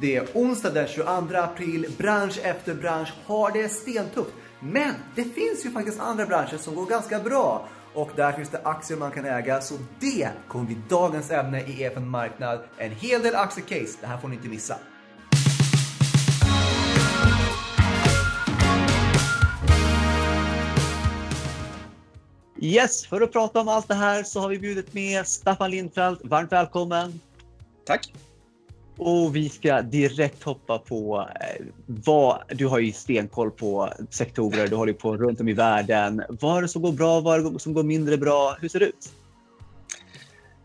Det är onsdag den 22 april, bransch efter bransch har det stentufft. Men det finns ju faktiskt andra branscher som går ganska bra. Och där finns det aktier man kan äga, så det kommer bli dagens ämne i EFN Marknad. En hel del aktiecase, det här får ni inte missa. Yes, för att prata om allt det här så har vi bjudit med Staffan Lindfeldt. Varmt välkommen! Tack! Och vi ska direkt hoppa på eh, vad, du har ju stenkoll på sektorer, du håller på runt om i världen. Vad är det som går bra, vad är det som går mindre bra? Hur ser det ut?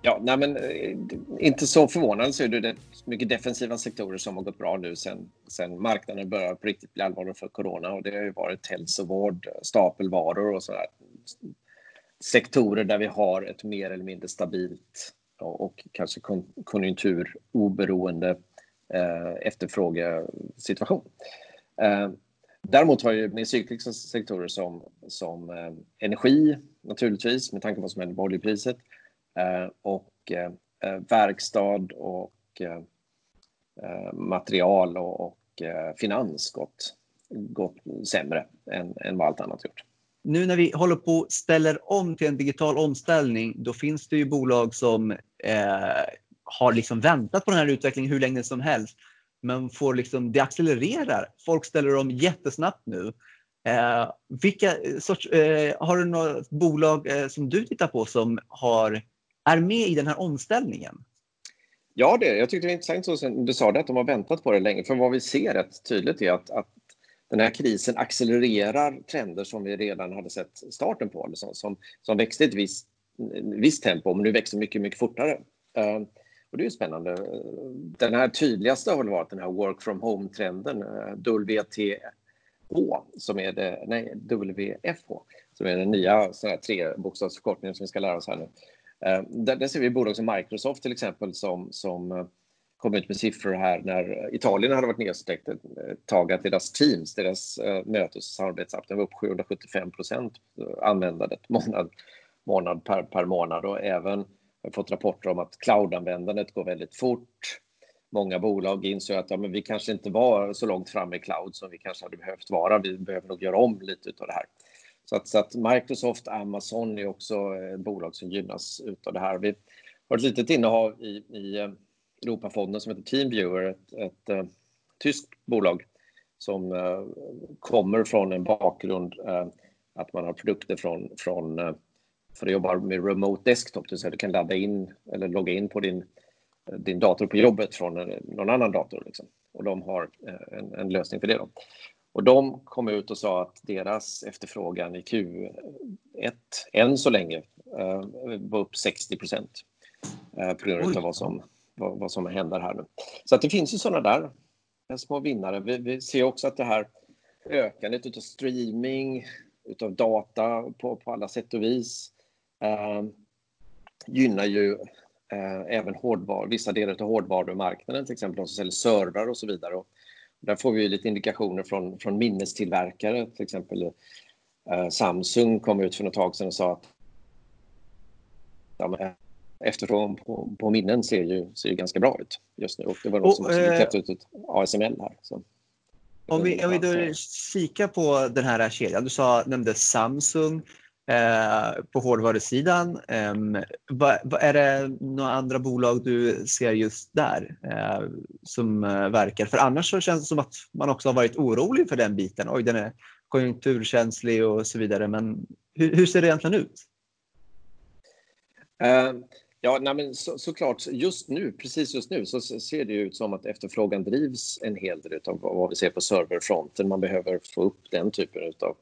Ja, nej men, eh, inte så förvånande så är det mycket defensiva sektorer som har gått bra nu sen, sen marknaden började på riktigt bli allvarlig för corona och det har ju varit hälsovård, stapelvaror och sådär. Sektorer där vi har ett mer eller mindre stabilt och kanske konjunkturoberoende eh, efterfrågesituation. Eh, däremot har ju mer cykliska sektorer som, som eh, energi naturligtvis med tanke på vad som händer med oljepriset och verkstad och material och, finans gått, gått sämre än, än vad allt annat gjort nu när vi håller på och ställer om till en digital omställning, då finns det ju bolag som eh, har liksom väntat på den här utvecklingen hur länge som helst. Men får liksom, det accelererar. Folk ställer om jättesnabbt nu. Eh, vilka sorts, eh, har du några bolag eh, som du tittar på som har, är med i den här omställningen? Ja, det, jag tyckte det var intressant som du sa det, att de har väntat på det länge. För vad vi ser rätt tydligt är att, att den här krisen accelererar trender som vi redan hade sett starten på, liksom, som, som, växte i ett visst, visst tempo, men nu växer mycket, mycket fortare. Uh, och det är ju spännande. Den här tydligaste har väl varit den här work from home-trenden, eh, uh, WTH, som är det, nej, WFH, som är den nya trebokstavsförkortningen som vi ska lära oss här nu. Uh, där, där ser vi bolag som Microsoft till exempel som, som kom ut med siffror här när Italien hade varit nedstängt ett tag att deras Teams, deras eh, mötes och samarbetsapp, den var upp 775 procent eh, användandet månad, månad per, per månad och även har fått rapporter om att cloudanvändandet går väldigt fort. Många bolag insåg att ja, men vi kanske inte var så långt fram i cloud som vi kanske hade behövt vara. Vi behöver nog göra om lite av det här. Så att, så att Microsoft, Amazon är också eh, bolag som gynnas av det här. Vi har ett litet innehav i, i Europafonden som heter Teamviewer, ett, ett, ett tyskt bolag som uh, kommer från en bakgrund uh, att man har produkter från, från uh, för att jobba med remote desktop, det vill säga du kan ladda in eller logga in på din, din dator på jobbet från en, någon annan dator. Liksom. Och de har en, en, lösning för det. Då. Och de kom ut och sa att deras efterfrågan i Q1 än så länge var upp 60 procent på grund av vad som vad, vad som händer här nu. Så att det finns ju sådana där eh, små vinnare. Vi, vi ser också att det här ökandet av streaming, utav data på, på alla sätt och vis eh, gynnar ju eh, även hårdvar, vissa delar av hårdvarumarknaden, till exempel de som säljer servrar och så vidare. Och där får vi lite indikationer från, från minnestillverkare, till exempel eh, Samsung kom ut för något tag sedan och sa att ja, efterfrågan på, på minnen ser ju, ser ju ganska bra ut just nu. Och det var något som släppte ut ett ASML här. Så. Om vi, om vi då kikar på den här kedjan, du sa, nämnde Samsung eh, på hårdvarusidan. Eh, vad, vad, är det några andra bolag du ser just där eh, som eh, verkar? För annars så känns det som att man också har varit orolig för den biten. Oj, den är konjunkturkänslig och så vidare. Men hur, hur ser det egentligen ut? Ja, nej men så, såklart. Just nu, precis just nu, så ser det ut som att efterfrågan drivs en hel del av vad vi ser på serverfronten. Man behöver få upp den typen av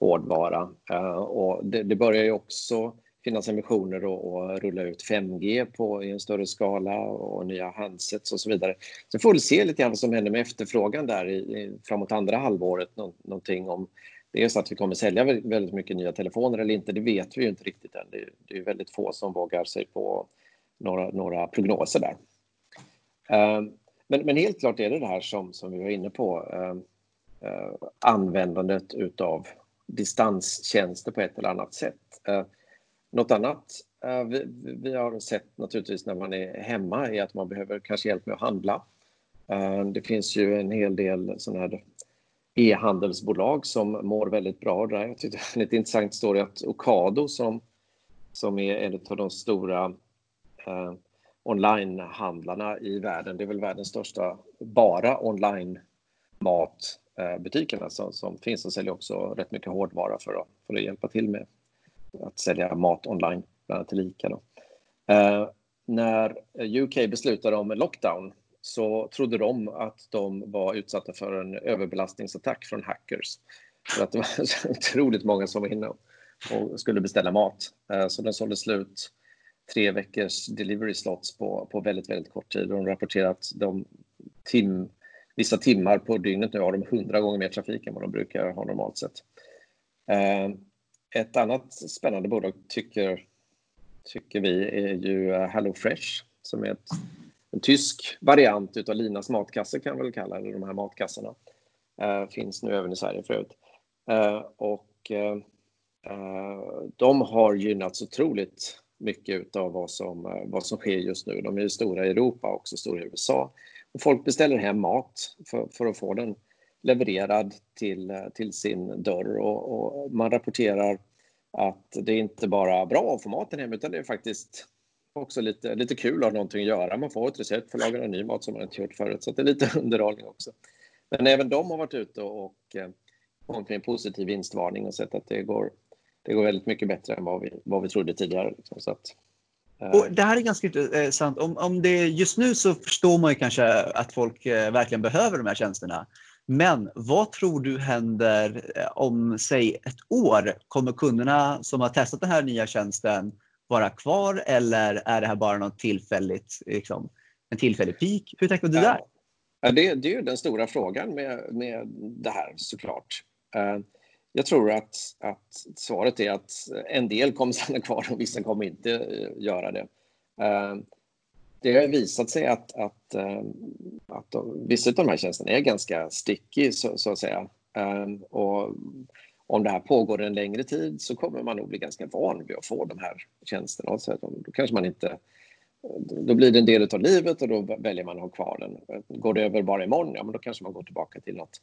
hårdvara. Uh, och det, det, börjar ju också finnas emissioner och, och rulla ut 5G på, i en större skala och nya handsets och så vidare. Sen får vi se lite grann vad som händer med efterfrågan där i, i, framåt andra halvåret. Nå, någonting om det är så att vi kommer sälja väldigt mycket nya telefoner eller inte, det vet vi ju inte riktigt än. Det är, det är väldigt få som vågar sig på några, några prognoser där. Ehm, men, men, helt klart är det det här som, som vi var inne på, ehm, eh, användandet utav distanstjänster på ett eller annat sätt. Ehm, något annat eh, vi, vi, har sett naturligtvis när man är hemma är att man behöver kanske hjälp med att handla. Det finns ju en hel del sådana här e-handelsbolag som mår väldigt bra där. Jag tyckte det var typ lite intressant story att Ocado som, som är en av de stora eh, onlinehandlarna i världen, det är väl världens största bara online matbutikerna eh, som, som finns och säljer också rätt mycket hårdvara för att, för att hjälpa till med att sälja mat online, bland annat till Ica. Då. Eh, när UK beslutade om lockdown så trodde de att de var utsatta för en överbelastningsattack från hackers. För att det var så otroligt många som var inne och skulle beställa mat. Eh, så den sålde slut tre veckors delivery slots på, på väldigt, väldigt kort tid. De rapporterar att de tim, vissa timmar på dygnet nu har de hundra gånger mer trafik än vad de brukar ha normalt sett. Eh, ett annat spännande bolag tycker, tycker vi är ju eh, HelloFresh som är ett en tysk variant utav Linas matkasse kan man väl kalla det, de här matkassarna. Eh, finns nu även i Sverige förut. Eh, och eh, eh, de har gynnats otroligt mycket av vad som, eh, vad som sker just nu. De är ju stora i Europa och också stora i USA. Och folk beställer hem mat för, för att få den levererad till, eh, till sin dörr och, och man rapporterar att det är inte bara bra att få maten hem utan det är faktiskt också lite, lite kul att ha någonting att göra. Man får ett recept för att laga en ny mat som man inte gjort förut, så det är lite underhållning också. Men även de har varit ute och kommit eh, med en positiv vinstvarning och sett att det går, det går väldigt mycket bättre än vad vi, vad vi trodde tidigare. Liksom. Så att, eh. och det här är ganska intressant. Eh, om, om det, just nu så förstår man ju kanske att folk verkligen behöver de här tjänsterna. Men vad tror du händer om, säg ett år? Kommer kunderna som har testat den här nya tjänsten vara kvar eller är det här bara något tillfälligt, liksom, en tillfällig peak? Hur tänker du där? Ja, det, det, är ju den stora frågan med, med det här såklart. Eh, jag tror att, att svaret är att en del kommer stanna kvar och vissa kommer inte eh, göra det. Eh, det har visat sig att, att, att vissa av de här tjänsterna är ganska sticky så, så att säga. Och om det här pågår en längre tid så kommer man nog bli ganska van vid att få de här tjänsterna. Så då kanske man inte då blir det en del av livet och då väljer man att ha kvar den. Går det över bara imorgon, ja men då kanske man går tillbaka till något,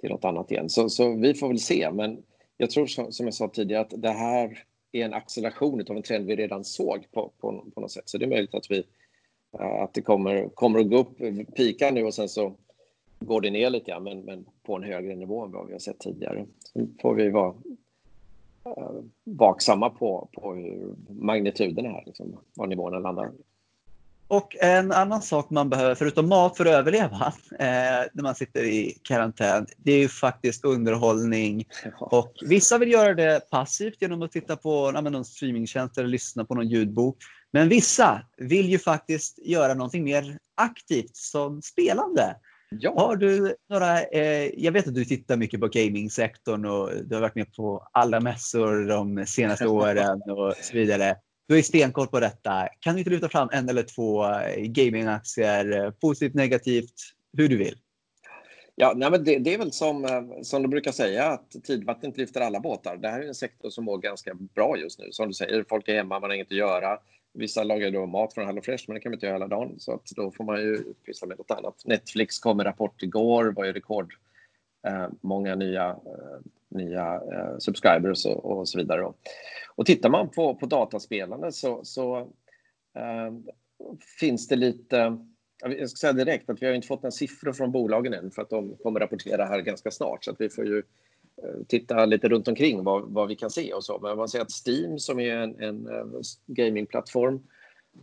till något annat igen. Så, så vi får väl se, men jag tror som jag sa tidigare att det här är en acceleration av en trend vi redan såg på, på, på något sätt. Så det är möjligt att, vi, att det kommer, kommer att gå upp, pika nu och sen så går det ner lite grann, men, men på en högre nivå än vad vi har sett tidigare. Sen får vi vara uh, vaksamma på, på hur magnituden är, liksom, var nivåerna landar. Och en annan sak man behöver, förutom mat för att överleva, eh, när man sitter i karantän, det är ju faktiskt underhållning. Och vissa vill göra det passivt genom att titta på ja, någon streamingtjänst eller lyssna på någon ljudbok. Men vissa vill ju faktiskt göra någonting mer aktivt som spelande. Ja. Har du några, eh, jag vet att du tittar mycket på gamingsektorn och du har varit med på alla mässor de senaste åren och så vidare. Du har stenkoll på detta. Kan du inte lyfta fram en eller två eh, gamingaktier, eh, positivt, negativt, hur du vill? Ja, nej, men det, det, är väl som, eh, som du brukar säga att tidvattnet lyfter alla båtar. Det här är en sektor som mår ganska bra just nu. Som du säger, folk är hemma, man har inget att göra. Vissa lagar då mat från HelloFresh, men det kan man inte göra hela dagen. Så att då får man ju pyssla med något annat. Netflix kom med rapport igår, var ju rekord. Eh, många nya, eh, nya eh, subscribers och, och, så vidare. Då. Och tittar man på, på dataspelande så, så eh, finns det lite... Jag ska säga direkt att vi har inte fått några siffror från bolagen än för att de kommer rapportera här ganska snart. Så att vi får ju titta lite runt omkring vad, vad vi kan se och så. Men man ser att Steam som är en, en gamingplattform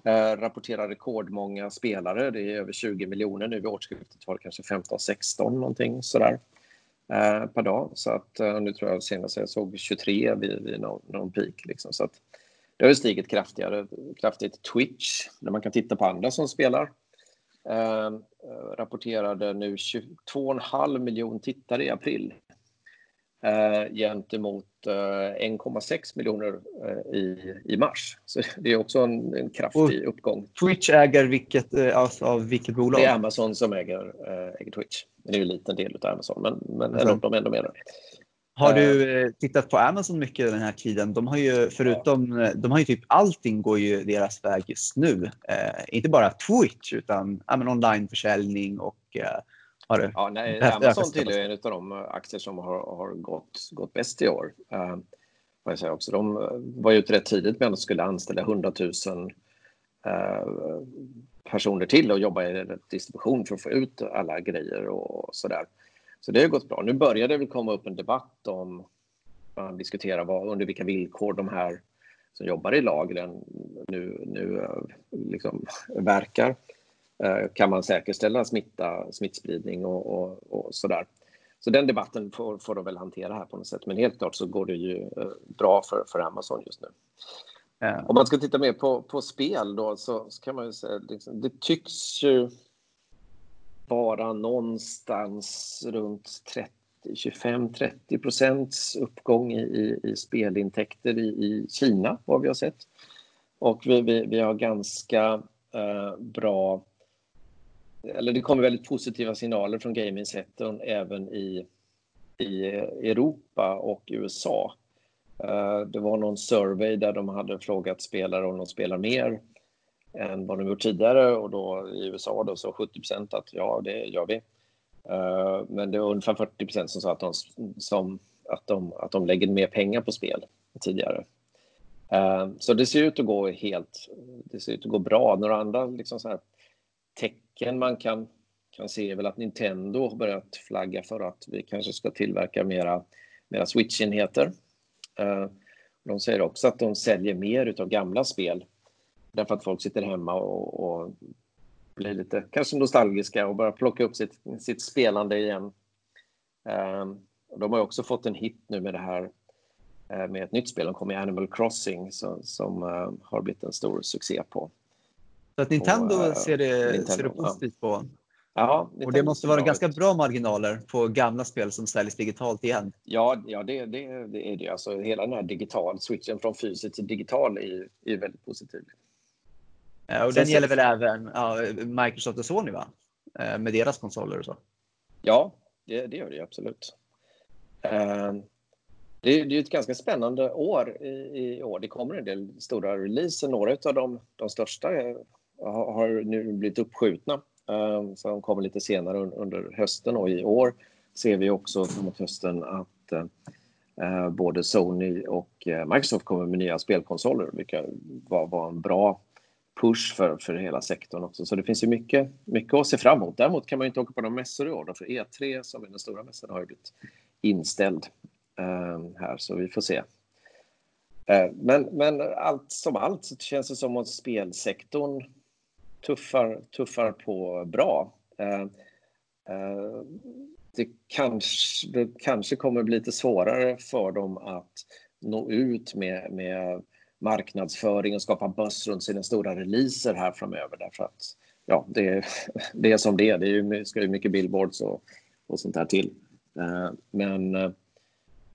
eh, rapporterar rekordmånga spelare. Det är över 20 miljoner nu vid årsskiftet var det kanske 15-16 någonting sådär eh, per dag. Så att eh, nu tror jag senast jag såg 23 vid, vid någon, någon peak liksom. Så att det har stigit kraftigare, kraftigt. Twitch, där man kan titta på andra som spelar. Eh, rapporterade nu 22,5 miljoner tittare i april eh, gentemot eh, 1,6 miljoner eh, i, i mars. Så det är också en, en kraftig Och uppgång. Twitch äger vilket, eh, alltså, av vilket bolag? Det är Amazon som äger, eh, äger Twitch. Det är ju en liten del av Amazon, men, men mm. de är ändå mer. Har du eh, tittat på Amazon mycket den här tiden? De har ju förutom, ja. de har ju typ allting går ju deras väg just nu. Eh, inte bara Twitch utan ja, onlineförsäljning och eh, har det ja, nej, Amazon tillhör en av de aktier som har, har gått, gått bäst i år. Eh, jag säga också. De var ju ute rätt tidigt med att de skulle anställa 100 000 eh, personer till och jobba i distribution för att få ut alla grejer och sådär. Så det har gått bra. Nu börjar det väl komma upp en debatt om man diskuterar vad, under vilka villkor de här som jobbar i lagren nu, nu eh, liksom verkar. Eh, kan man säkerställa smitta, smittspridning och, och, och sådär. Så den debatten får, får de väl hantera här på något sätt. Men helt klart så går det ju eh, bra för, för Amazon just nu. Ja. Om man ska titta mer på, på spel då så, så kan man ju säga liksom, det tycks ju vara någonstans runt 25-30 procents uppgång i, i, i spelintäkter i, i, Kina, vad vi har sett. Och vi, vi, vi har ganska eh, bra... Eller det kommer väldigt positiva signaler från gamingsektorn även i, i Europa och USA. Eh, det var någon survey där de hade frågat spelare om de spelar mer än vad de gjort tidigare och då i USA då så 70% att ja, det gör vi. Eh, men det var ungefär 40 som sa att de, som, att, de, att de lägger mer pengar på spel än tidigare. Eh, så det ser ut att gå helt, det ser ut att gå bra. Några andra liksom så här tecken man kan, kan se är väl att Nintendo har börjat flagga för att vi kanske ska tillverka mera, mera Switch-enheter. Uh, de säger också att de säljer mer av gamla spel Därför att folk sitter hemma och, och blir lite kanske nostalgiska och börjar plocka upp sitt, sitt spelande igen. Eh, de har också fått en hit nu med det här eh, med ett nytt spel. De kom i Animal Crossing som, som uh, har blivit en stor succé på. Så att Nintendo, på, uh, ser, det, Nintendo, ser det positivt ja. på? Ja, och det måste vara ganska bra marginaler på gamla spel som säljs digitalt igen. Ja, ja det, det, det är det. Alltså, hela den här digital switchen från fysiskt till digital är, är väldigt positiv. Eh, och den gäller väl även ja, Microsoft och Sony va? Eh, med deras konsoler och så? Ja, det, det gör det absolut. Uh, det, det, är ett ganska spännande år i, i, år. Det kommer en del stora releaser. Några av de, de största har, nu blivit uppskjutna. Eh, så de kommer lite senare under, hösten och i år ser vi också framåt hösten att eh, eh, både Sony och Microsoft kommer med nya spelkonsoler, vilket var, var en bra push för, för hela sektorn också. Så det finns ju mycket, mycket att se fram emot. Däremot kan man inte åka på några mässor i år, då, för E3 som är den stora mässan har ju blivit inställd eh, här, så vi får se. Eh, men, men allt som allt så känns det som att spelsektorn tuffar, tuffar på bra. Eh, eh det, kanske, det kanske kommer bli lite svårare för dem att nå ut med, med marknadsföring och skapa buzz runt sina stora releaser här framöver. Därför att ja, det, är, det är som det är. Det är ju, ska ju mycket billboards och, och sånt här till. Eh, men eh,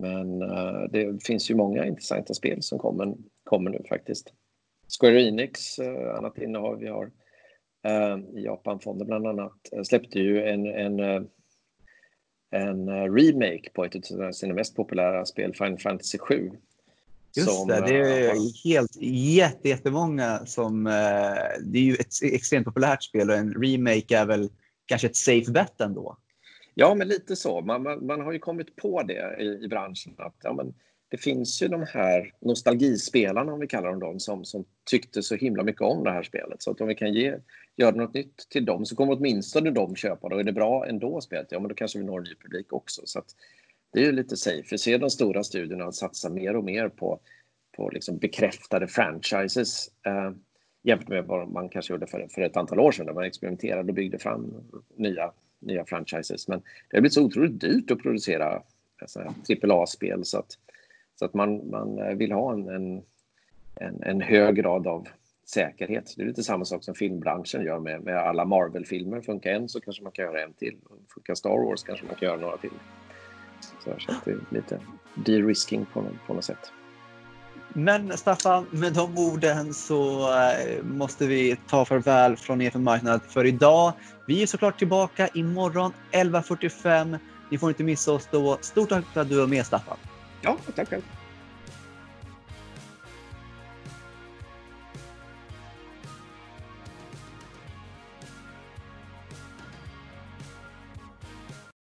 men eh, det finns ju många intressanta spel som kommer, kommer nu faktiskt. Square Enix, annat innehav vi har i Japanfonden bland annat, släppte ju en, en, en remake på ett av sina mest populära spel, Final Fantasy 7 Just som, det, det är uh, helt jätte, jättemånga som... Det är ju ett extremt populärt spel och en remake är väl kanske ett safe bet ändå. Ja, men lite så. Man, man, man har ju kommit på det i, i branschen att ja, men det finns ju de här nostalgispelarna, om vi kallar dem, dem som, som tyckte så himla mycket om det här spelet. Så att om vi kan ge, göra något nytt till dem så kommer åtminstone de köpa det. Och är det bra ändå spelet, ja men då kanske vi når en ny publik också. Så att det är ju lite safe. Vi ser de stora studierna att satsa mer och mer på, på liksom bekräftade franchises eh, jämfört med vad man kanske gjorde för, för ett antal år sedan där man experimenterade och byggde fram nya, nya franchises. Men det har blivit så otroligt dyrt att producera eh, AAA-spel så att, så att man, man eh, vill ha en, en, en, en hög grad av säkerhet. Det är lite samma sak som filmbranschen gör med, med alla Marvel-filmer. Funkar en så kanske man kan göra en till. Funkar Star Wars kanske man kan göra några till. Så, så det är lite de-risking på, på något sätt. Men Staffan, med de orden så eh, måste vi ta farväl från EFN marknad för idag. Vi är såklart tillbaka imorgon 11.45 Ni får inte missa oss då. Stort tack för att du var med Staffan. Ja, tack själv.